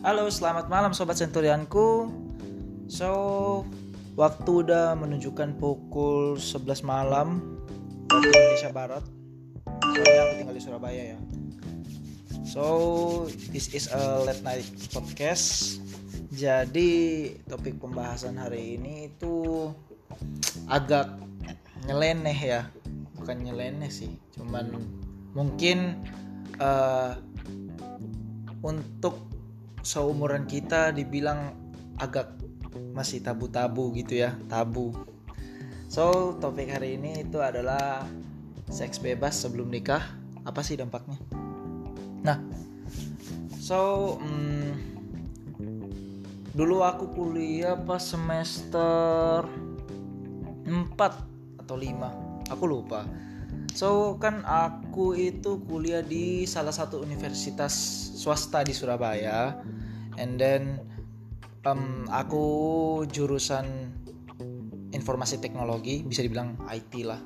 Halo, selamat malam sobat senturianku. So, waktu udah menunjukkan pukul 11 malam waktu Indonesia Barat. Soalnya aku tinggal di Surabaya ya. So, this is a late night podcast. Jadi, topik pembahasan hari ini itu agak nyeleneh ya. Bukan nyeleneh sih, cuman mungkin uh, untuk seumuran kita dibilang agak masih tabu-tabu gitu ya tabu. So topik hari ini itu adalah seks bebas sebelum nikah. Apa sih dampaknya? Nah so hmm, dulu aku kuliah pas semester 4 atau 5 aku lupa So kan aku itu kuliah di salah satu universitas swasta di Surabaya, and then um, aku jurusan informasi teknologi, bisa dibilang IT lah.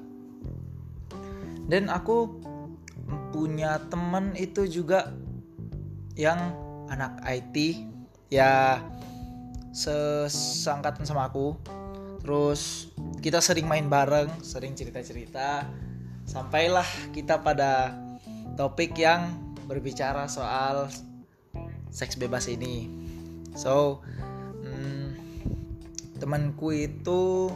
Dan aku punya teman itu juga yang anak IT, ya sesangkatan sama aku. Terus kita sering main bareng, sering cerita-cerita sampailah kita pada topik yang berbicara soal seks bebas ini. So, hmm, temanku itu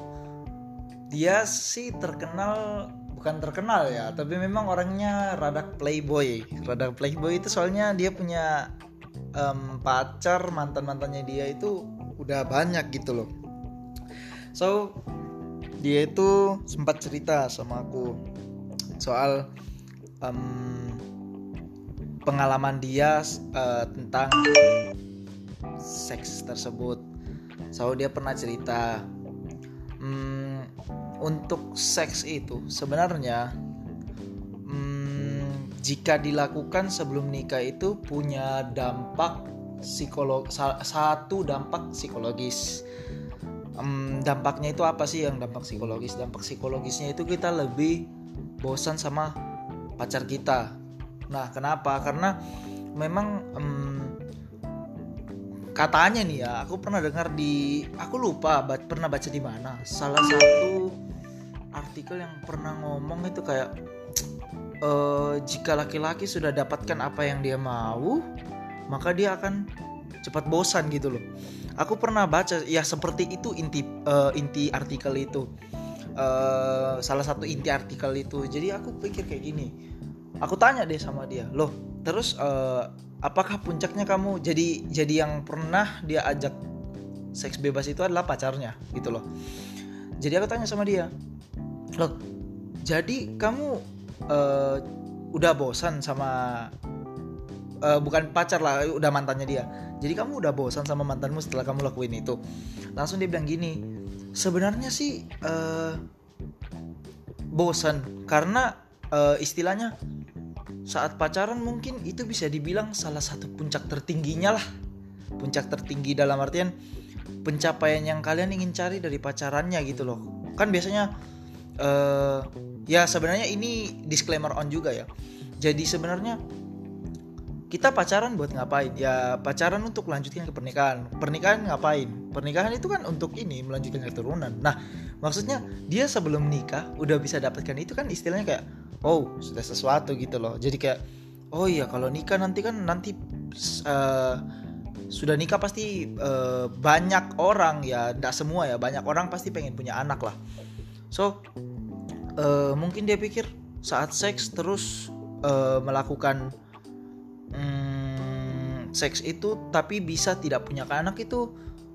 dia sih terkenal bukan terkenal ya, tapi memang orangnya rada playboy. Rada playboy itu soalnya dia punya um, pacar mantan mantannya dia itu udah banyak gitu loh. So, dia itu sempat cerita sama aku soal um, pengalaman dia uh, tentang seks tersebut. So dia pernah cerita um, untuk seks itu sebenarnya um, jika dilakukan sebelum nikah itu punya dampak psikolog satu dampak psikologis. Um, dampaknya itu apa sih yang dampak psikologis? Dampak psikologisnya itu kita lebih bosan sama pacar kita. Nah, kenapa? Karena memang um, katanya nih ya, aku pernah dengar di aku lupa pernah baca di mana. Salah satu artikel yang pernah ngomong itu kayak uh, jika laki-laki sudah dapatkan apa yang dia mau, maka dia akan cepat bosan gitu loh. Aku pernah baca ya seperti itu inti uh, inti artikel itu uh, salah satu inti artikel itu. Jadi aku pikir kayak gini. Aku tanya deh sama dia loh terus uh, apakah puncaknya kamu jadi jadi yang pernah dia ajak seks bebas itu adalah pacarnya? Gitu loh. Jadi aku tanya sama dia loh jadi kamu uh, udah bosan sama uh, bukan pacar lah udah mantannya dia. Jadi kamu udah bosan sama mantanmu setelah kamu lakuin itu? Langsung dia bilang gini sebenarnya sih uh, bosan karena uh, istilahnya saat pacaran mungkin itu bisa dibilang salah satu puncak tertingginya lah. Puncak tertinggi dalam artian pencapaian yang kalian ingin cari dari pacarannya gitu loh. Kan biasanya uh, ya sebenarnya ini disclaimer on juga ya. Jadi sebenarnya kita pacaran buat ngapain? Ya pacaran untuk melanjutkan ke pernikahan. Pernikahan ngapain? Pernikahan itu kan untuk ini melanjutkan keturunan. Nah, maksudnya dia sebelum nikah udah bisa dapatkan itu kan istilahnya kayak oh sudah sesuatu gitu loh. Jadi kayak oh iya kalau nikah nanti kan nanti uh, sudah nikah pasti uh, banyak orang ya, tidak semua ya, banyak orang pasti pengen punya anak lah. So uh, mungkin dia pikir saat seks terus uh, melakukan hmm, seks itu tapi bisa tidak punya anak itu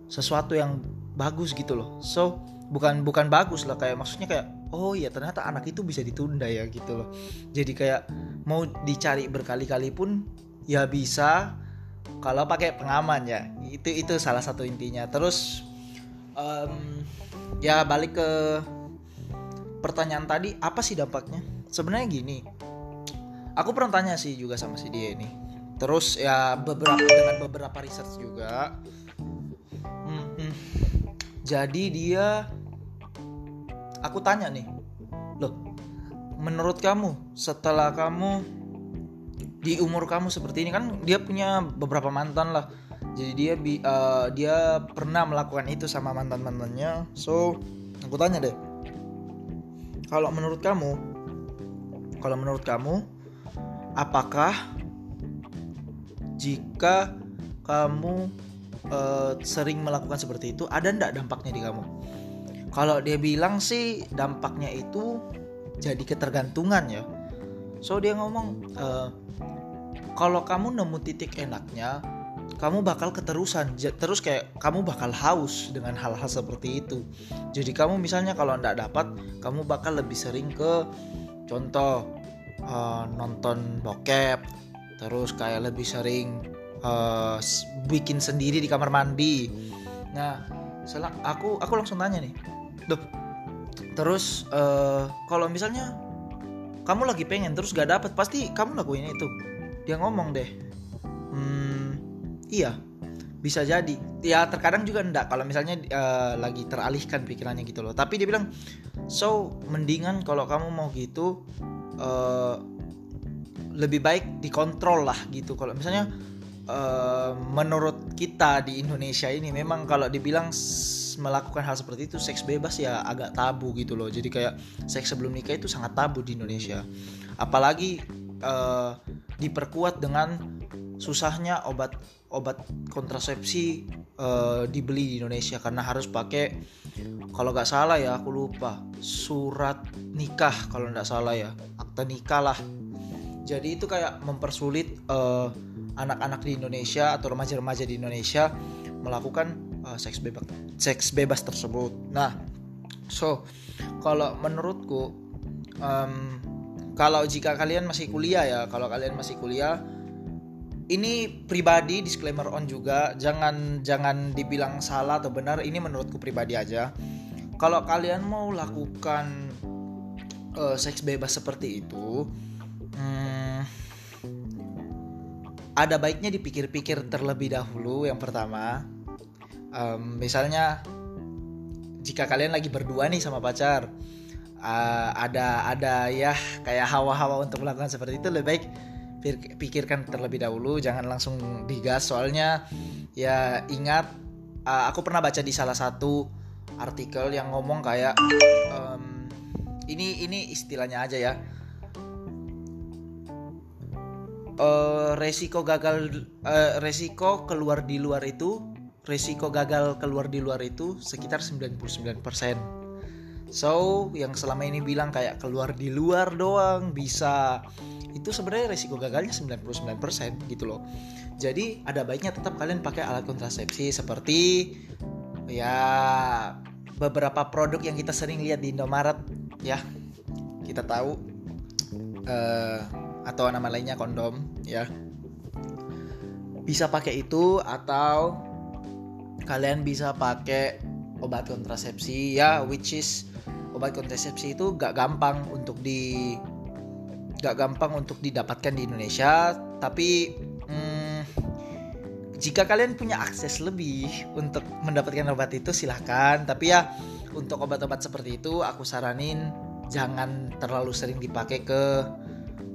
sesuatu yang bagus gitu loh. So bukan bukan bagus lah kayak maksudnya kayak oh iya ternyata anak itu bisa ditunda ya gitu loh. Jadi kayak mau dicari berkali-kali pun ya bisa kalau pakai pengaman ya. Itu itu salah satu intinya. Terus um, ya balik ke pertanyaan tadi apa sih dampaknya? Sebenarnya gini aku pernah tanya sih juga sama si dia ini terus ya beberapa dengan beberapa research juga. Hmm, hmm. jadi dia aku tanya nih loh menurut kamu setelah kamu di umur kamu seperti ini kan dia punya beberapa mantan lah. Jadi dia bi uh, dia pernah melakukan itu sama mantan mantannya so aku tanya deh kalau menurut kamu kalau menurut kamu apakah jika kamu uh, sering melakukan seperti itu ada ndak dampaknya di kamu? Kalau dia bilang sih dampaknya itu jadi ketergantungan ya. So dia ngomong uh, kalau kamu nemu titik enaknya kamu bakal keterusan. Terus kayak kamu bakal haus dengan hal-hal seperti itu. Jadi kamu misalnya kalau ndak dapat kamu bakal lebih sering ke contoh uh, nonton bokep terus kayak lebih sering uh, bikin sendiri di kamar mandi. Nah selang aku aku langsung tanya nih Duh, terus uh, kalau misalnya kamu lagi pengen terus gak dapet pasti kamu lakuin itu. Dia ngomong deh hmm, iya bisa jadi. Ya terkadang juga enggak kalau misalnya uh, lagi teralihkan pikirannya gitu loh. Tapi dia bilang so mendingan kalau kamu mau gitu uh, lebih baik dikontrol lah gitu. Kalau misalnya uh, menurut kita di Indonesia ini memang kalau dibilang melakukan hal seperti itu seks bebas ya agak tabu gitu loh. Jadi kayak seks sebelum nikah itu sangat tabu di Indonesia. Apalagi uh, diperkuat dengan susahnya obat obat kontrasepsi uh, dibeli di Indonesia. Karena harus pakai kalau nggak salah ya aku lupa surat nikah kalau nggak salah ya. Akte nikah lah jadi itu kayak mempersulit eh, anak-anak di Indonesia atau remaja-remaja di Indonesia melakukan uh, seks bebas seks bebas tersebut. Nah so kalau menurutku um, kalau jika kalian masih kuliah ya kalau kalian masih kuliah ini pribadi disclaimer on juga jangan jangan dibilang salah atau benar ini menurutku pribadi aja. Kalau kalian mau lakukan uh, seks bebas seperti itu hmm, ada baiknya dipikir-pikir terlebih dahulu yang pertama. Um, misalnya jika kalian lagi berdua nih sama pacar uh, ada ada ya kayak hawa-hawa untuk melakukan seperti itu lebih baik pikirkan terlebih dahulu jangan langsung digas. Soalnya ya ingat uh, aku pernah baca di salah satu artikel yang ngomong kayak um, ini ini istilahnya aja ya uh, resiko gagal uh, resiko keluar di luar itu resiko gagal keluar di luar itu sekitar 99% So, yang selama ini bilang kayak keluar di luar doang bisa itu sebenarnya resiko gagalnya 99% gitu loh. Jadi ada baiknya tetap kalian pakai alat kontrasepsi seperti ya beberapa produk yang kita sering lihat di Indomaret ya. Kita tahu uh, atau nama lainnya kondom ya. Bisa pakai itu atau kalian bisa pakai obat kontrasepsi ya which is obat kontrasepsi itu gak gampang untuk di gak gampang untuk didapatkan di Indonesia tapi hmm, jika kalian punya akses lebih untuk mendapatkan obat itu silahkan tapi ya untuk obat-obat seperti itu aku saranin jangan terlalu sering dipakai ke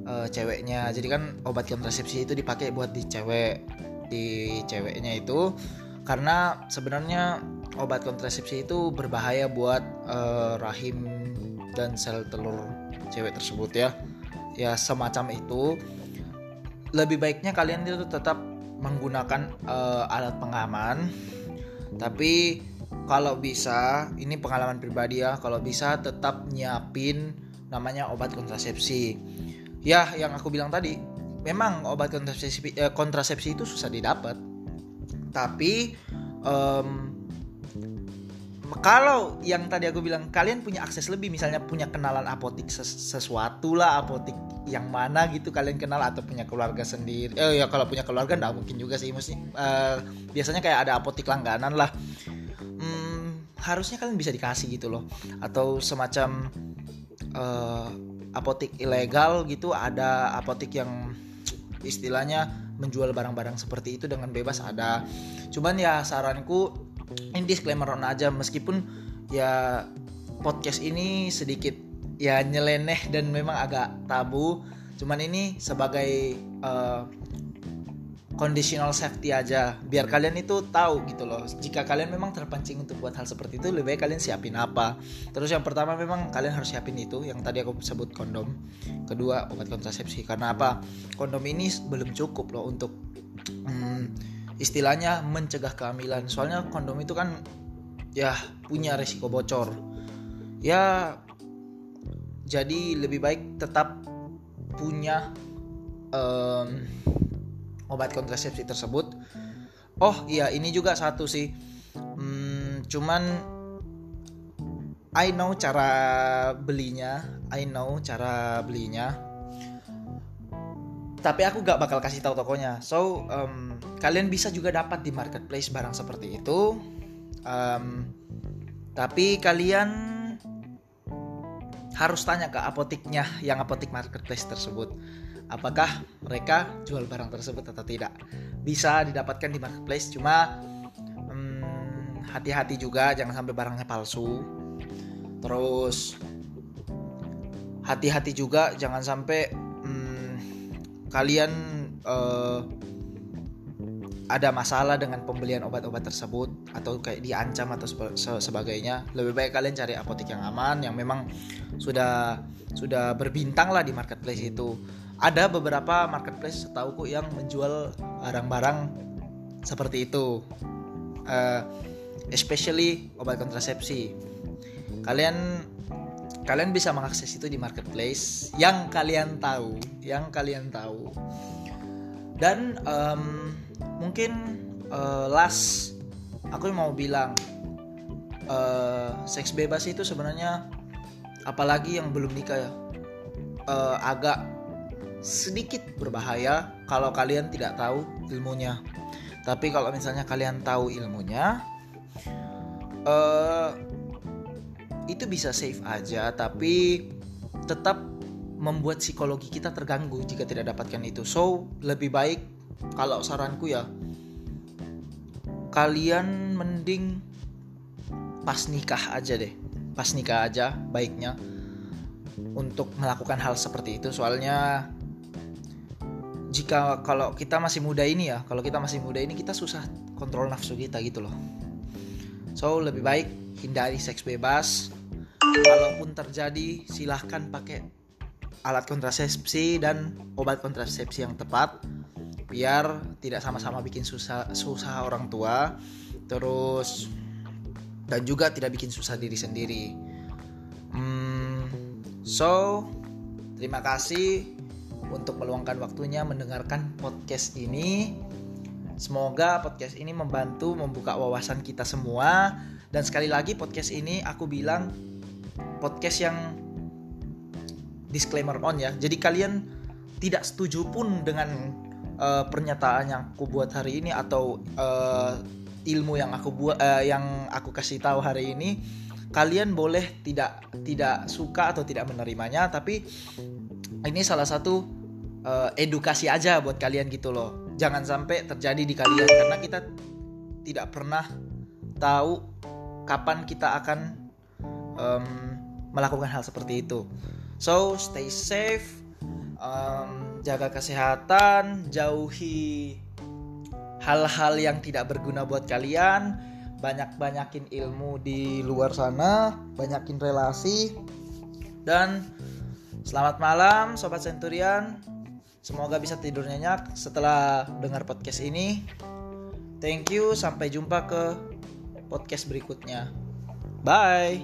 uh, ceweknya. Jadi kan obat kontrasepsi itu dipakai buat di cewek di ceweknya itu. Karena sebenarnya obat kontrasepsi itu berbahaya buat uh, rahim dan sel telur cewek tersebut ya. Ya semacam itu. Lebih baiknya kalian itu tetap menggunakan uh, alat pengaman. Tapi kalau bisa ini pengalaman pribadi ya kalau bisa tetap nyiapin namanya obat kontrasepsi ya yang aku bilang tadi memang obat kontrasepsi eh, kontrasepsi itu susah didapat. Tapi um, kalau yang tadi aku bilang kalian punya akses lebih misalnya punya kenalan apotik ses sesuatu lah apotik yang mana gitu kalian kenal atau punya keluarga sendiri eh ya kalau punya keluarga nggak mungkin juga sih mesti uh, biasanya kayak ada apotik langganan lah. Hmm, harusnya kalian bisa dikasih gitu loh. Atau semacam uh, apotik ilegal gitu ada apotik yang istilahnya menjual barang-barang seperti itu dengan bebas ada. Cuman ya saranku ini disclaimer on aja meskipun ya podcast ini sedikit ya nyeleneh dan memang agak tabu cuman ini sebagai uh, conditional safety aja. Biar kalian itu tahu gitu loh. Jika kalian memang terpancing untuk buat hal seperti itu lebih baik kalian siapin apa. Terus yang pertama memang kalian harus siapin itu yang tadi aku sebut kondom. Kedua obat kontrasepsi. Karena apa? Kondom ini belum cukup loh untuk hmm, istilahnya mencegah kehamilan. Soalnya kondom itu kan ya punya resiko bocor. Ya jadi lebih baik tetap punya um, obat kontrasepsi tersebut. Oh iya ini juga satu sih, hmm, cuman I know cara belinya, I know cara belinya. Tapi aku gak bakal kasih tahu tokonya. So um, kalian bisa juga dapat di marketplace barang seperti itu. Um, tapi kalian harus tanya ke apotiknya yang apotik marketplace tersebut apakah mereka jual barang tersebut atau tidak. Bisa didapatkan di marketplace, cuma hmm, hati-hati juga jangan sampai barangnya palsu. Terus hati-hati juga jangan sampai hmm, kalian uh, ada masalah dengan pembelian obat-obat tersebut atau kayak diancam atau sebagainya lebih baik kalian cari apotek yang aman yang memang sudah sudah berbintang lah di marketplace itu ada beberapa marketplace setauku yang menjual barang-barang seperti itu. Uh, especially obat kontrasepsi. Kalian kalian bisa mengakses itu di marketplace yang kalian tahu yang kalian tahu. Dan um, mungkin uh, last aku mau bilang uh, seks bebas itu sebenarnya apalagi yang belum nikah ya. Uh, agak sedikit berbahaya kalau kalian tidak tahu ilmunya. Tapi kalau misalnya kalian tahu ilmunya, uh, itu bisa safe aja, tapi tetap membuat psikologi kita terganggu jika tidak dapatkan itu. So lebih baik kalau saranku ya, kalian mending pas nikah aja deh, pas nikah aja baiknya untuk melakukan hal seperti itu. Soalnya jika kalau kita masih muda ini ya kalau kita masih muda ini kita susah kontrol nafsu kita gitu loh. So lebih baik hindari seks bebas. Kalaupun terjadi silahkan pakai alat kontrasepsi dan obat kontrasepsi yang tepat. Biar tidak sama-sama bikin susah susah orang tua. Terus dan juga tidak bikin susah diri sendiri. Hmm, so terima kasih untuk meluangkan waktunya mendengarkan podcast ini. Semoga podcast ini membantu membuka wawasan kita semua. Dan sekali lagi podcast ini aku bilang podcast yang disclaimer on ya. Jadi kalian tidak setuju pun dengan uh, pernyataan yang aku buat hari ini atau uh, ilmu yang aku buat uh, yang aku kasih tahu hari ini kalian boleh tidak tidak suka atau tidak menerimanya tapi ini salah satu uh, edukasi aja buat kalian gitu loh. Jangan sampai terjadi di kalian karena kita tidak pernah tahu kapan kita akan um, melakukan hal seperti itu. So stay safe, um, jaga kesehatan, jauhi hal-hal yang tidak berguna buat kalian. Banyak-banyakin ilmu di luar sana, banyakin relasi, dan selamat malam, sobat Centurion. Semoga bisa tidur nyenyak setelah dengar podcast ini. Thank you, sampai jumpa ke podcast berikutnya. Bye.